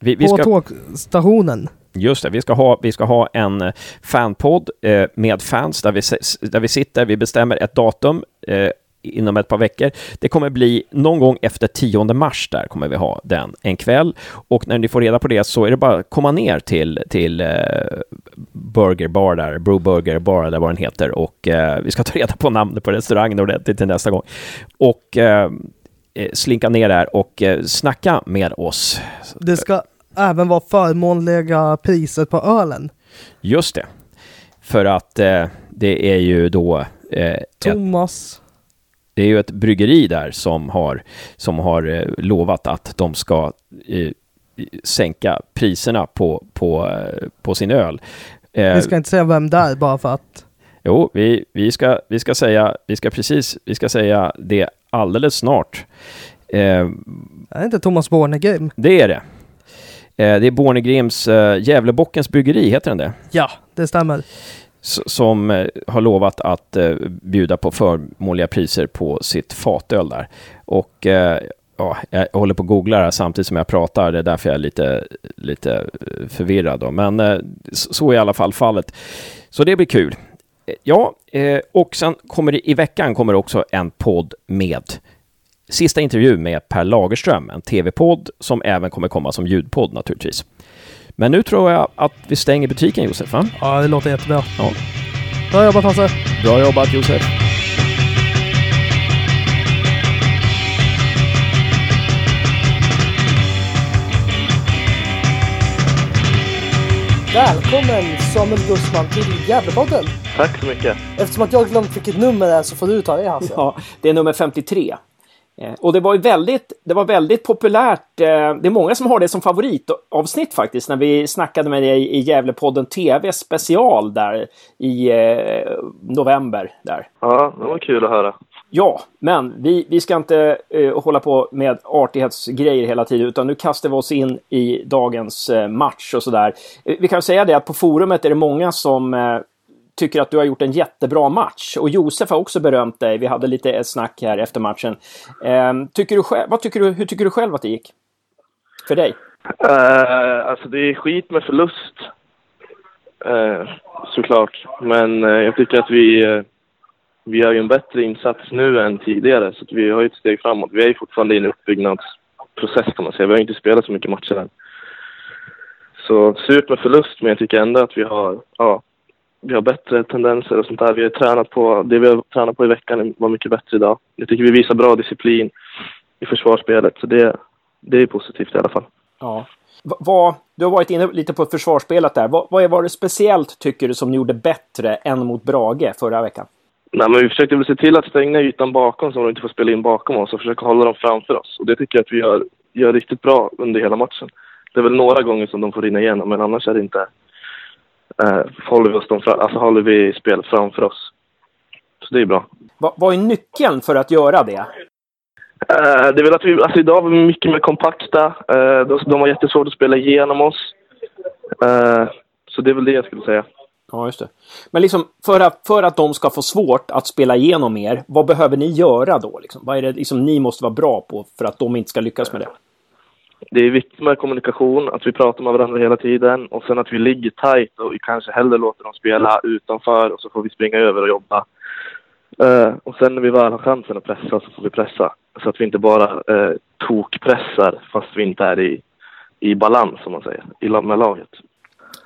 [SPEAKER 3] Vi, vi på ska... tågstationen.
[SPEAKER 2] Just det, vi ska ha, vi ska ha en eh, fanpodd eh, med fans där vi, där vi sitter, vi bestämmer ett datum eh, inom ett par veckor. Det kommer bli någon gång efter 10 mars där kommer vi ha den en kväll och när ni får reda på det så är det bara att komma ner till, till eh, Burger Bar där, Bro Burger Bar eller vad den heter och eh, vi ska ta reda på namnet på restaurangen ordentligt till nästa gång. Och eh, eh slinka ner där och eh, snacka med oss.
[SPEAKER 3] Det ska även vara förmånliga priser på ölen.
[SPEAKER 2] Just det. För att eh, det är ju då... Eh,
[SPEAKER 3] Thomas. Ett,
[SPEAKER 2] det är ju ett bryggeri där som har, som har eh, lovat att de ska eh, sänka priserna på, på, eh, på sin öl.
[SPEAKER 3] Eh, vi ska inte säga vem det är bara för att...
[SPEAKER 2] Jo, vi, vi, ska, vi ska säga, vi ska precis, vi ska säga det alldeles snart.
[SPEAKER 3] Eh, är det inte Thomas Bornegrim?
[SPEAKER 2] Det är det. Eh, det är Bornegrims eh, Gävlebockens bryggeri, heter den det?
[SPEAKER 3] Ja, det stämmer
[SPEAKER 2] som eh, har lovat att eh, bjuda på förmånliga priser på sitt fatöl där. Och eh, ja, jag håller på att googla det här samtidigt som jag pratar, det är därför jag är lite, lite förvirrad. Då. Men så är i alla fall fallet. Så det blir kul. Ja, och sen kommer det i veckan kommer också en podd med sista intervju med Per Lagerström, en tv-podd som även kommer komma som ljudpodd naturligtvis. Men nu tror jag att vi stänger butiken Josef, va?
[SPEAKER 3] Ja, det låter jättebra. Ja. Bra jobbat Hasse!
[SPEAKER 2] Bra jobbat Josef!
[SPEAKER 3] Välkommen Samuel Gussman till Gävlepodden!
[SPEAKER 4] Tack så mycket!
[SPEAKER 3] Eftersom att jag glömt vilket nummer det är så får du ta det Hasse.
[SPEAKER 1] Ja, det är nummer 53. Eh, och det var väldigt, det var väldigt populärt. Eh, det är många som har det som favoritavsnitt faktiskt, när vi snackade med dig i Gävlepodden TV special där i eh, november. Där.
[SPEAKER 4] Ja, det var kul att höra.
[SPEAKER 1] Ja, men vi, vi ska inte uh, hålla på med artighetsgrejer hela tiden, utan nu kastar vi oss in i dagens uh, match och sådär. Vi kan säga det att på forumet är det många som tycker att du har gjort en jättebra match. Och Josef har också berömt dig. Vi hade lite snack här efter matchen. Eh, tycker du själv, vad tycker du, hur tycker du själv att det gick? För dig?
[SPEAKER 4] Uh, alltså det är skit med förlust. Uh, såklart. Men uh, jag tycker att vi, uh, vi gör en bättre insats nu än tidigare. Så vi har ett steg framåt. Vi är fortfarande i en uppbyggnadsprocess kan man säga. Vi har inte spelat så mycket matcher än. Så surt med förlust, men jag tycker ändå att vi har, ja, vi har bättre tendenser och sånt där. Vi har tränat på, det vi har tränat på i veckan var mycket bättre idag. Jag tycker vi visar bra disciplin i försvarsspelet, så det, det är positivt i alla fall.
[SPEAKER 1] Ja. Vad, du har varit inne lite på försvarsspelet där. Vad, vad var det speciellt, tycker du, som ni gjorde bättre än mot Brage förra veckan?
[SPEAKER 4] Nej, men vi försökte väl se till att stänga ytan bakom så de inte får spela in bakom oss och försöka hålla dem framför oss. Och det tycker jag att vi gör, gör riktigt bra under hela matchen. Det är väl några gånger som de får rinna igenom, men annars är det inte... Eh, håller vi, oss dem alltså håller vi spelet framför oss. Så det är bra.
[SPEAKER 1] Va, vad är nyckeln för att göra det?
[SPEAKER 4] Eh, det är väl att vi, alltså idag var vi mycket mer kompakta. Eh, de, de har jättesvårt att spela igenom oss. Eh, så det är väl det jag skulle säga.
[SPEAKER 1] Ja, just det. Men liksom, för att, för att de ska få svårt att spela igenom er, vad behöver ni göra då? Liksom? Vad är det liksom, ni måste vara bra på för att de inte ska lyckas med det?
[SPEAKER 4] Det är viktigt med kommunikation, att vi pratar med varandra hela tiden och sen att vi ligger tajt och vi kanske hellre låter dem spela utanför och så får vi springa över och jobba. Uh, och sen när vi väl har chansen att pressa så får vi pressa. Så att vi inte bara uh, tokpressar fast vi inte är i, i balans, som man säger, i, med laget.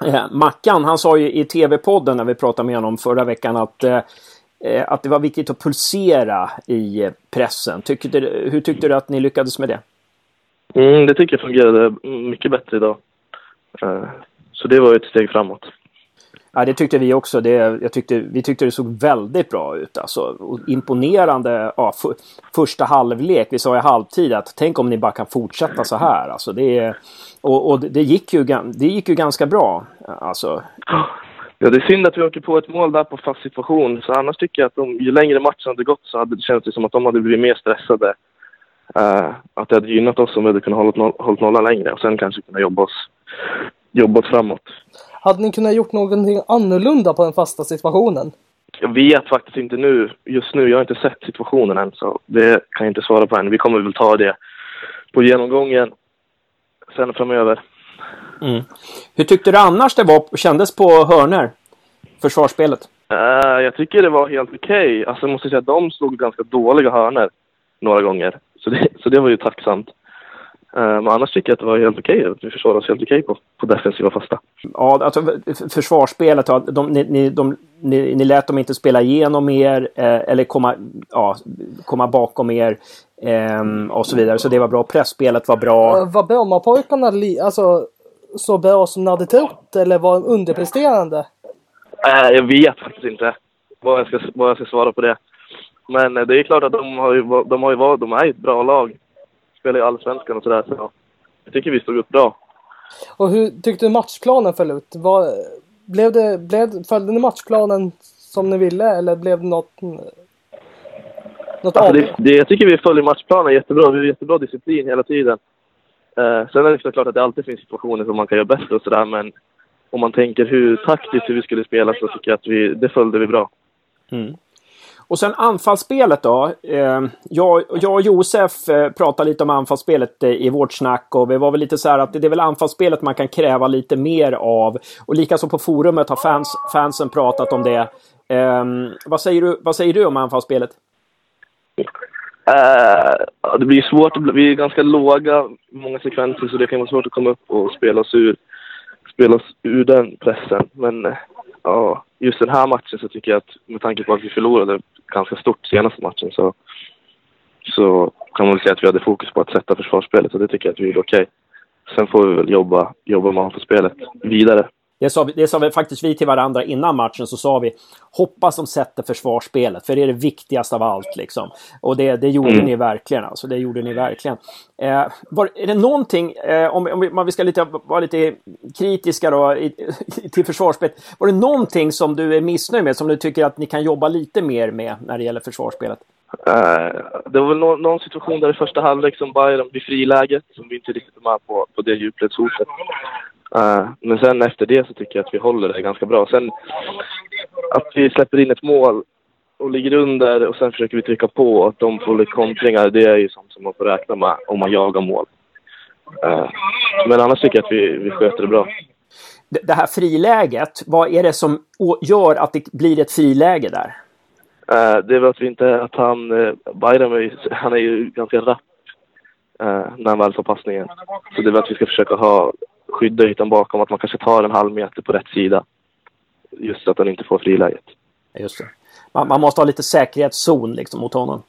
[SPEAKER 1] Eh, Mackan, han sa ju i TV-podden när vi pratade med honom förra veckan att, eh, eh, att det var viktigt att pulsera i eh, pressen. Tyckte, hur tyckte du att ni lyckades med det?
[SPEAKER 4] Mm, det tycker jag fungerade mycket bättre idag. Eh, så det var ett steg framåt.
[SPEAKER 1] Ja, det tyckte vi också. Det, jag tyckte, vi tyckte det såg väldigt bra ut. Alltså, imponerande ja, för, första halvlek. Vi sa i halvtid att tänk om ni bara kan fortsätta så här. Alltså, det, och, och det, gick ju, det gick ju ganska bra. Alltså.
[SPEAKER 4] Ja, det är synd att vi åker på ett mål där på fast situation. Så annars tycker jag att de, ju längre matchen hade gått så hade det känts som att de hade blivit mer stressade. Uh, att det hade gynnat oss om vi hade kunnat hålla, hålla nollan längre och sen kanske kunna jobba oss, jobba oss framåt.
[SPEAKER 3] Hade ni kunnat gjort någonting annorlunda på den fasta situationen?
[SPEAKER 4] Jag vet faktiskt inte nu, just nu. Jag har inte sett situationen än, så det kan jag inte svara på än. Vi kommer väl ta det på genomgången sen framöver.
[SPEAKER 1] Mm. Hur tyckte du annars det var, kändes på hörner? Försvarsspelet?
[SPEAKER 4] Uh, jag tycker det var helt okej. Okay. Alltså jag måste säga att de slog ganska dåliga hörner några gånger. Så det, så det var ju tacksamt. Eh, men annars tycker jag att det var helt okej. Okay. Vi försvarade oss helt okej okay på, på defensiva fasta.
[SPEAKER 1] Ja, alltså försvarsspelet. De, ni, ni, de, ni, ni lät dem inte spela igenom er eh, eller komma, ja, komma bakom er eh, och så vidare. Så det var bra. Pressspelet var bra.
[SPEAKER 3] Uh, var Brommapojkarna alltså, så bra som ni hade trott eller var de underpresterande?
[SPEAKER 4] Jag vet faktiskt inte vad jag, ska, vad jag ska svara på det. Men det är klart att de har ju, de har ju varit, de är ett bra lag spelar i Allsvenskan och sådär. Så jag tycker vi stod upp bra.
[SPEAKER 3] Och hur tyckte du matchplanen föll ut? Var, blev det, blev, följde ni matchplanen som ni ville eller blev det något, något
[SPEAKER 4] alltså det, det, Jag tycker vi följer matchplanen jättebra. Vi har jättebra disciplin hela tiden. Eh, sen är det såklart att det alltid finns situationer som man kan göra bättre och sådär men om man tänker hur taktiskt hur vi skulle spela så tycker jag att vi, det följde vi bra.
[SPEAKER 1] Mm. Och sen anfallsspelet då. Eh, jag, jag och Josef eh, pratade lite om anfallsspelet eh, i vårt snack och vi var väl lite så här att det är väl anfallsspelet man kan kräva lite mer av. Och likaså på forumet har fans, fansen pratat om det. Ehm, vad, säger du, vad säger du om anfallsspelet?
[SPEAKER 4] Uh, det blir svårt. Vi är ganska låga i många sekvenser så det kan vara svårt att komma upp och spela oss ur, spela oss ur den pressen. Men ja, just den här matchen så tycker jag att med tanke på att vi förlorade ganska stort senaste matchen så, så kan man väl säga att vi hade fokus på att sätta försvarsspelet och det tycker jag att vi gjorde okej. Okay. Sen får vi väl jobba, jobba med spelet vidare.
[SPEAKER 1] Det sa, vi, det sa vi faktiskt vi till varandra innan matchen, så sa vi hoppas de sätter försvarsspelet, för det är det viktigaste av allt. Liksom. Och det, det gjorde mm. ni verkligen. Alltså, det gjorde ni verkligen. Eh, var, är det någonting, eh, om, om, om vi ska lite, vara lite kritiska då, i, till försvarsspelet. Var det någonting som du är missnöjd med, som du tycker att ni kan jobba lite mer med när det gäller försvarsspelet?
[SPEAKER 4] Uh, det var väl någon, någon, situation där i första halvlek som Bayern blir friläget, som vi inte riktigt är med på, på det djupledshotet. Uh, men sen efter det så tycker jag att vi håller det ganska bra. Sen att vi släpper in ett mål och ligger under och sen försöker vi trycka på och att de får lite kontringar, det är ju sånt som man får räkna med om man jagar mål. Uh, men annars tycker jag att vi, vi sköter det bra.
[SPEAKER 1] Det här friläget, vad är det som gör att det blir ett friläge där?
[SPEAKER 4] Uh, det är väl att vi inte, att han, Bayram han är ju ganska rapp när han väl får passningen. Så det är väl att vi ska försöka ha skydda ytan bakom, att man kanske tar en halv meter på rätt sida. Just så att han inte får friläget.
[SPEAKER 1] Just det. Man, man måste ha lite säkerhetszon liksom mot honom.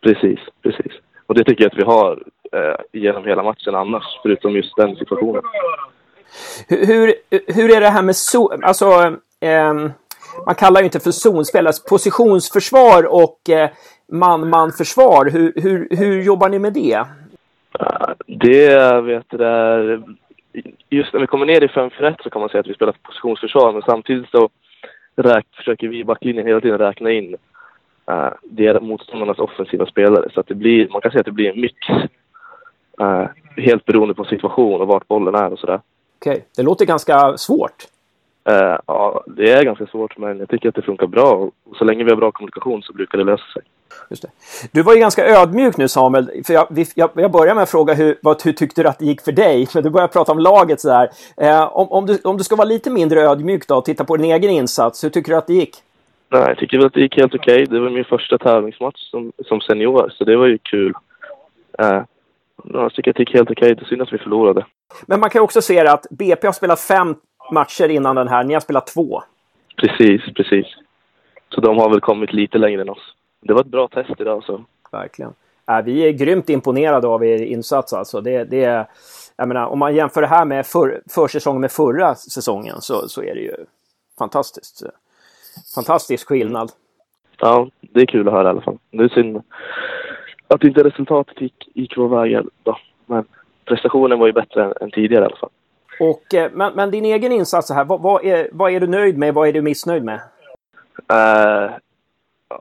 [SPEAKER 4] Precis, precis. Och det tycker jag att vi har eh, genom hela matchen annars, förutom just den situationen.
[SPEAKER 1] Hur, hur, hur är det här med zon? Alltså, eh, man kallar ju inte för zonspel, alltså positionsförsvar och eh, man-man-försvar. Hur, hur, hur jobbar ni med det?
[SPEAKER 4] Det vet jag, just när vi kommer ner i 5-4-1 så kan man säga att vi spelar positionsförsvar, men samtidigt så räk, försöker vi i backlinjen hela tiden räkna in uh, det motståndarnas offensiva spelare. Så att det blir, man kan säga att det blir en mix. Uh, helt beroende på situation och vart bollen är och sådär.
[SPEAKER 1] Okej, okay. det låter ganska svårt.
[SPEAKER 4] Uh, ja, det är ganska svårt, men jag tycker att det funkar bra. Och så länge vi har bra kommunikation så brukar det lösa sig.
[SPEAKER 1] Just det. Du var ju ganska ödmjuk nu Samuel. För jag, jag, jag börjar med att fråga hur, vad, hur tyckte du att det gick för dig? Men du börjar prata om laget sådär. Eh, om, om, du, om du ska vara lite mindre ödmjuk då och titta på din egen insats, hur tycker du att det gick?
[SPEAKER 4] Nej, jag tycker att det gick helt okej. Okay. Det var min första tävlingsmatch som, som senior, så det var ju kul. Eh, jag tycker att det gick helt okej. Okay. Det är synd att vi förlorade.
[SPEAKER 1] Men man kan också se att BP har spelat fem matcher innan den här. Ni har spelat två.
[SPEAKER 4] Precis, precis. Så de har väl kommit lite längre än oss det var ett bra test idag. Så.
[SPEAKER 1] Verkligen. Äh, vi är grymt imponerade av er insats. Alltså. Det, det, jag menar, om man jämför det här med för, försäsongen med förra säsongen så, så är det ju fantastiskt. Fantastisk skillnad.
[SPEAKER 4] Ja, det är kul att höra i alla fall. Det är synd att inte resultatet gick, gick vår väg då. Men prestationen var ju bättre än, än tidigare i alla fall.
[SPEAKER 1] Och, eh, men, men din egen insats här, vad, vad, är, vad är du nöjd med? Vad är du missnöjd med?
[SPEAKER 4] Uh, ja,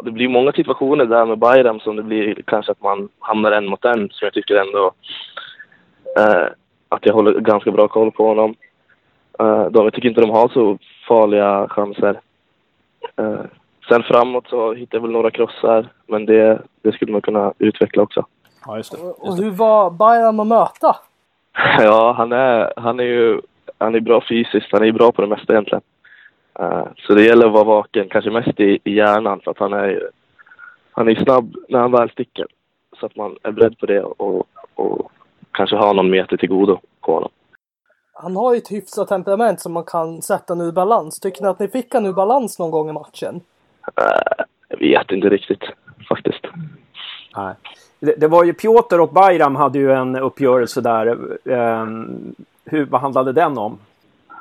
[SPEAKER 4] det blir många situationer där med Bayram som det blir kanske att man hamnar en mot en som jag tycker ändå eh, att jag håller ganska bra koll på honom. Eh, de, jag tycker inte de har så farliga chanser. Eh, sen framåt så hittar jag väl några krossar, men det, det skulle man kunna utveckla också.
[SPEAKER 1] Ja, just det. Just
[SPEAKER 3] det. Och hur var Bayram att möta?
[SPEAKER 4] ja, han är, han är ju han är bra fysiskt, han är bra på det mesta egentligen. Uh, så det gäller att vara vaken, kanske mest i, i hjärnan för att han är, han är snabb när han väl sticker. Så att man är beredd på det och, och kanske har någon meter till godo på honom.
[SPEAKER 3] Han har ju ett hyfsat temperament som man kan sätta nu i balans. Tycker ni att ni fick han ur balans någon gång i matchen?
[SPEAKER 4] Uh, jag vet inte riktigt faktiskt.
[SPEAKER 1] Nej. Det, var ju Piotr och Bayram hade ju en uppgörelse där. Um, hur, vad handlade den om?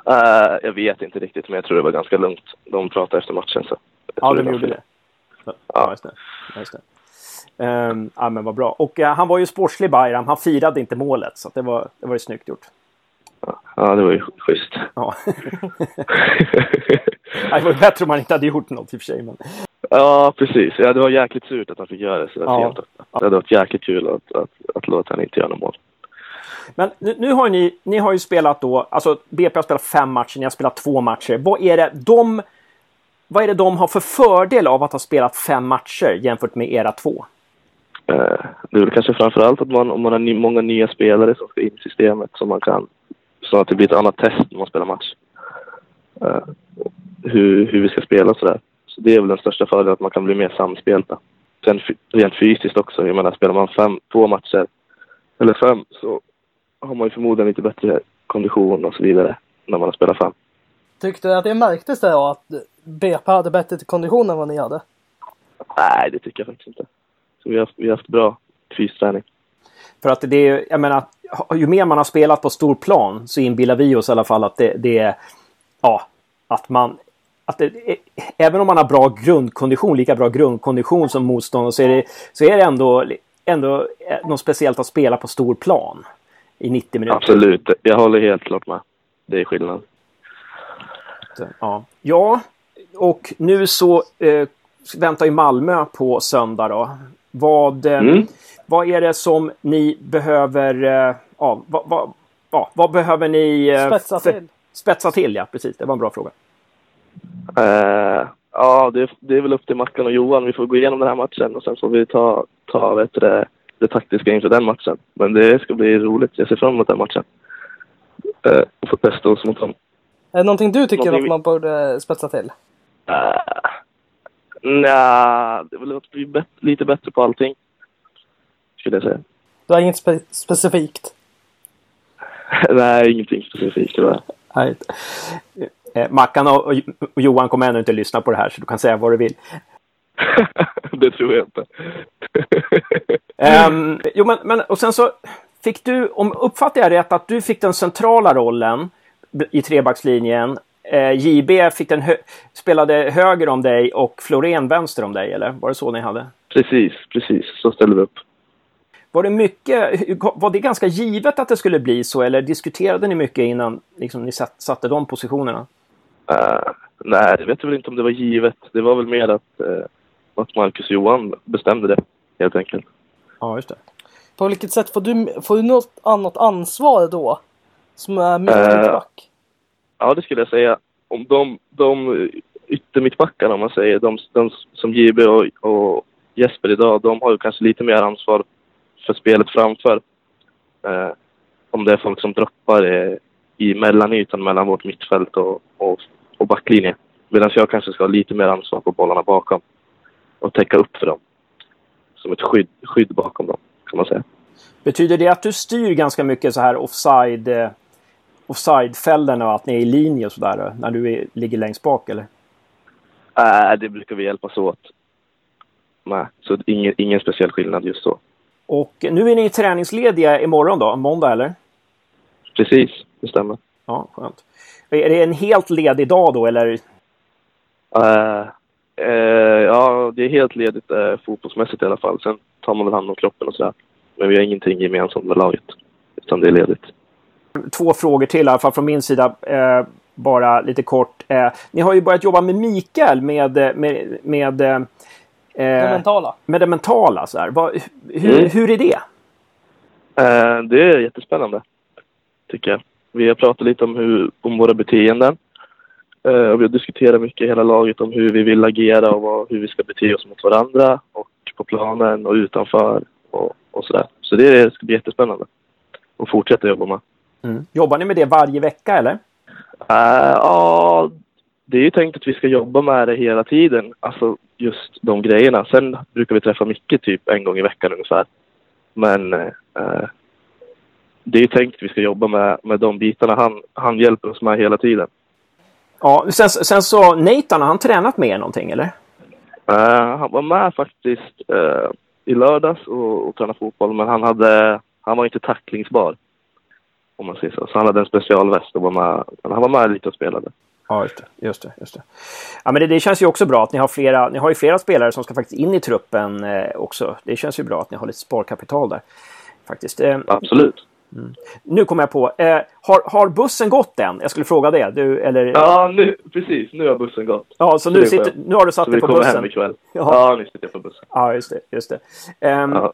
[SPEAKER 4] Uh, jag vet inte riktigt, men jag tror det var ganska lugnt. De pratade efter matchen. Så
[SPEAKER 1] ja, de gjorde det. Ja, ja. just det. Just det. Um, ja, men vad bra. Och uh, han var ju sportslig Bayram. Han firade inte målet, så det var, det var ju snyggt gjort.
[SPEAKER 4] Ja, det var ju schysst.
[SPEAKER 1] Ja. det var bättre om han inte hade gjort något i och för sig. Men...
[SPEAKER 4] Ja, precis. Ja, det var jäkligt surt att han fick göra det så ja. sent. Det hade varit jäkligt kul att, att, att låta honom inte göra något mål.
[SPEAKER 1] Men nu, nu, har ni, ni har ju spelat då, alltså BP har spelat fem matcher, ni har spelat två matcher. Vad är det de, vad är det de har för fördel av att ha spelat fem matcher jämfört med era två?
[SPEAKER 4] Eh, det är väl kanske framförallt att man, om man har ny, många nya spelare som ska in i systemet så man kan, så att det blir ett annat test när man spelar match. Eh, hur, hur vi ska spela och sådär. Så det är väl den största fördelen, att man kan bli mer samspelta. Sen rent fysiskt också, jag menar spelar man fem, två matcher eller fem så har man ju förmodligen lite bättre kondition och så vidare när man har spelat fem.
[SPEAKER 3] Tyckte du att det märktes det då att BP hade bättre kondition än vad ni hade?
[SPEAKER 4] Nej, det tycker jag faktiskt inte. Så vi har, vi har haft bra fysträning.
[SPEAKER 1] För att det är, jag menar, ju mer man har spelat på stor plan så inbillar vi oss i alla fall att det, det är, ja, att man, att det, även om man har bra grundkondition, lika bra grundkondition som motståndare så är det, så är det ändå, ändå något speciellt att spela på stor plan i 90 minuter.
[SPEAKER 4] Absolut, jag håller helt klart med. Det är skillnad.
[SPEAKER 1] Ja, ja och nu så eh, väntar ju Malmö på söndag då. Vad, eh, mm. vad är det som ni behöver, eh, ja, vad, vad, ja, vad behöver ni
[SPEAKER 3] eh, spetsa till?
[SPEAKER 1] Spetsa till, ja precis. Det var en bra fråga.
[SPEAKER 4] Uh, ja, det, det, är väl upp till Mackan och Johan. Vi får gå igenom den här matchen och sen får vi ta, ta vet det, det taktiska inför den matchen. Men det ska bli roligt. Jag ser fram emot den matchen. Uh, och få testa oss mot dem.
[SPEAKER 3] Är det någonting du tycker någonting... att man borde spetsa till?
[SPEAKER 4] Uh, Nej, det är väl att bli bet lite bättre på allting. Skulle jag säga.
[SPEAKER 3] Du har inget spe specifikt?
[SPEAKER 4] Nej, ingenting specifikt.
[SPEAKER 1] Nej. Eh, Mackan och, och, och Johan kommer ännu inte lyssna på det här så du kan säga vad du vill.
[SPEAKER 4] det tror jag inte.
[SPEAKER 1] um, jo, men, men och sen så fick du, om uppfattar jag rätt, att du fick den centrala rollen i trebackslinjen. Eh, JB fick den hö spelade höger om dig och Florén vänster om dig, eller var det så ni hade?
[SPEAKER 4] Precis, precis. Så ställde vi upp.
[SPEAKER 1] Var det mycket, var det ganska givet att det skulle bli så eller diskuterade ni mycket innan liksom, ni satte de positionerna?
[SPEAKER 4] Uh, nej, jag vet väl inte om det var givet. Det var väl mer att, uh, att Marcus Johan bestämde det, helt enkelt.
[SPEAKER 1] Ja, just det.
[SPEAKER 3] På vilket sätt får du, får du något annat ansvar då? Som är mittback? Uh,
[SPEAKER 4] ja, det skulle jag säga. Om de, de yttermittbackarna, om man säger, de, de som JB och, och Jesper idag, de har ju kanske lite mer ansvar för spelet framför. Eh, om det är folk som droppar eh, i mellanytan mellan vårt mittfält och, och, och backlinje. Medan jag kanske ska ha lite mer ansvar på bollarna bakom och täcka upp för dem. Som ett skydd, skydd bakom dem, kan man säga.
[SPEAKER 1] Betyder det att du styr ganska mycket så här offside, eh, offside-fällorna och att ni är i linje och sådär när du är, ligger längst bak eller?
[SPEAKER 4] Nej, äh, det brukar vi hjälpas åt. Nej, så ingen, ingen speciell skillnad just så.
[SPEAKER 1] Och nu är ni träningslediga imorgon då, måndag eller?
[SPEAKER 4] Precis, det stämmer.
[SPEAKER 1] Ja, skönt. Är det en helt ledig dag då eller?
[SPEAKER 4] Uh, uh, ja, det är helt ledigt uh, fotbollsmässigt i alla fall. Sen tar man väl hand om kroppen och sådär. Men vi har ingenting gemensamt med laget. Utan det är ledigt.
[SPEAKER 1] Två frågor till i alla fall från min sida. bara lite kort. ni har ju börjat jobba med Mikael med, med, med
[SPEAKER 3] Eh, det mentala?
[SPEAKER 1] Med det mentala. Så här. Vad, hur, mm. hur är det?
[SPEAKER 4] Eh, det är jättespännande, tycker jag. Vi har pratat lite om, hur, om våra beteenden. Eh, och vi har diskuterat mycket i hela laget om hur vi vill agera och vad, hur vi ska bete oss mot varandra och på planen och utanför och, och sådär. Så det ska bli jättespännande att fortsätta jobba med.
[SPEAKER 1] Mm. Jobbar ni med det varje vecka eller?
[SPEAKER 4] Uh, ja, det är ju tänkt att vi ska jobba med det hela tiden. Alltså just de grejerna. Sen brukar vi träffa Micke typ en gång i veckan ungefär. Men eh, det är ju tänkt att vi ska jobba med, med de bitarna. Han, han hjälper oss med hela tiden.
[SPEAKER 1] Ja, sen, sen så Nathan, har han tränat med er någonting eller?
[SPEAKER 4] Uh, han var med faktiskt uh, i lördags och, och tränade fotboll, men han, hade, han var inte tacklingsbar. Om man säger så. Så han hade en specialväst och var med, han var med lite och spelade.
[SPEAKER 1] Ja, just det. Just det, just det. Ja, men det, det, känns ju också bra att ni har flera, ni har ju flera spelare som ska faktiskt in i truppen eh, också. Det känns ju bra att ni har lite sparkapital där. Faktiskt. Eh,
[SPEAKER 4] Absolut.
[SPEAKER 1] Mm. Nu kommer jag på. Eh, har, har bussen gått än? Jag skulle fråga det. Du, eller...
[SPEAKER 4] Ja, nu, precis. Nu har bussen gått.
[SPEAKER 1] Ja, så, nu, sitter, nu har du satt dig på bussen. Så vi
[SPEAKER 4] kommer hem ikväll. Ja. ja, nu sitter jag på bussen.
[SPEAKER 1] Ja, just det. Just det. Um, ja.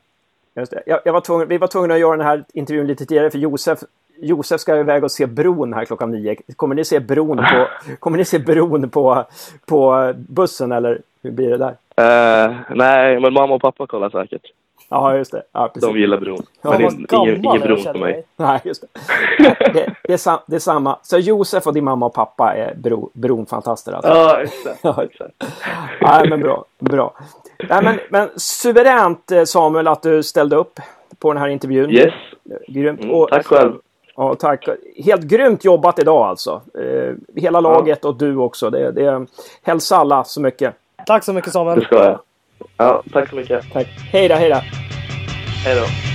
[SPEAKER 1] Just det. Jag, jag var tvungen, vi var tvungna att göra den här intervjun lite tidigare för Josef Josef ska iväg och se bron här klockan nio. Kommer ni se bron på, kommer ni se bron på, på bussen eller hur blir det där?
[SPEAKER 4] Uh, nej, men mamma och pappa kollar säkert.
[SPEAKER 1] Ja, just det. Ja,
[SPEAKER 4] De gillar bron. Ja, men det är ingen, ingen bron för mig.
[SPEAKER 1] Nej, just det. Ja, det, det, är sam, det är samma. Så Josef och din mamma och pappa är bro, bronfantaster alltså?
[SPEAKER 4] Ja, exakt. Ja, exakt.
[SPEAKER 1] Nej, men bra. bra. Nej, men, men suveränt eh, Samuel att du ställde upp på den här intervjun.
[SPEAKER 4] Yes.
[SPEAKER 1] Grymt.
[SPEAKER 4] Mm, och, tack själv.
[SPEAKER 1] Ja, tack. Helt grymt jobbat idag alltså. Eh, hela laget ja. och du också. Det, det, hälsa alla så mycket.
[SPEAKER 3] Tack så mycket Samuel.
[SPEAKER 4] Det ska jag. Ja, tack så mycket.
[SPEAKER 1] Tack. Hej då, hej då.
[SPEAKER 4] Hej då.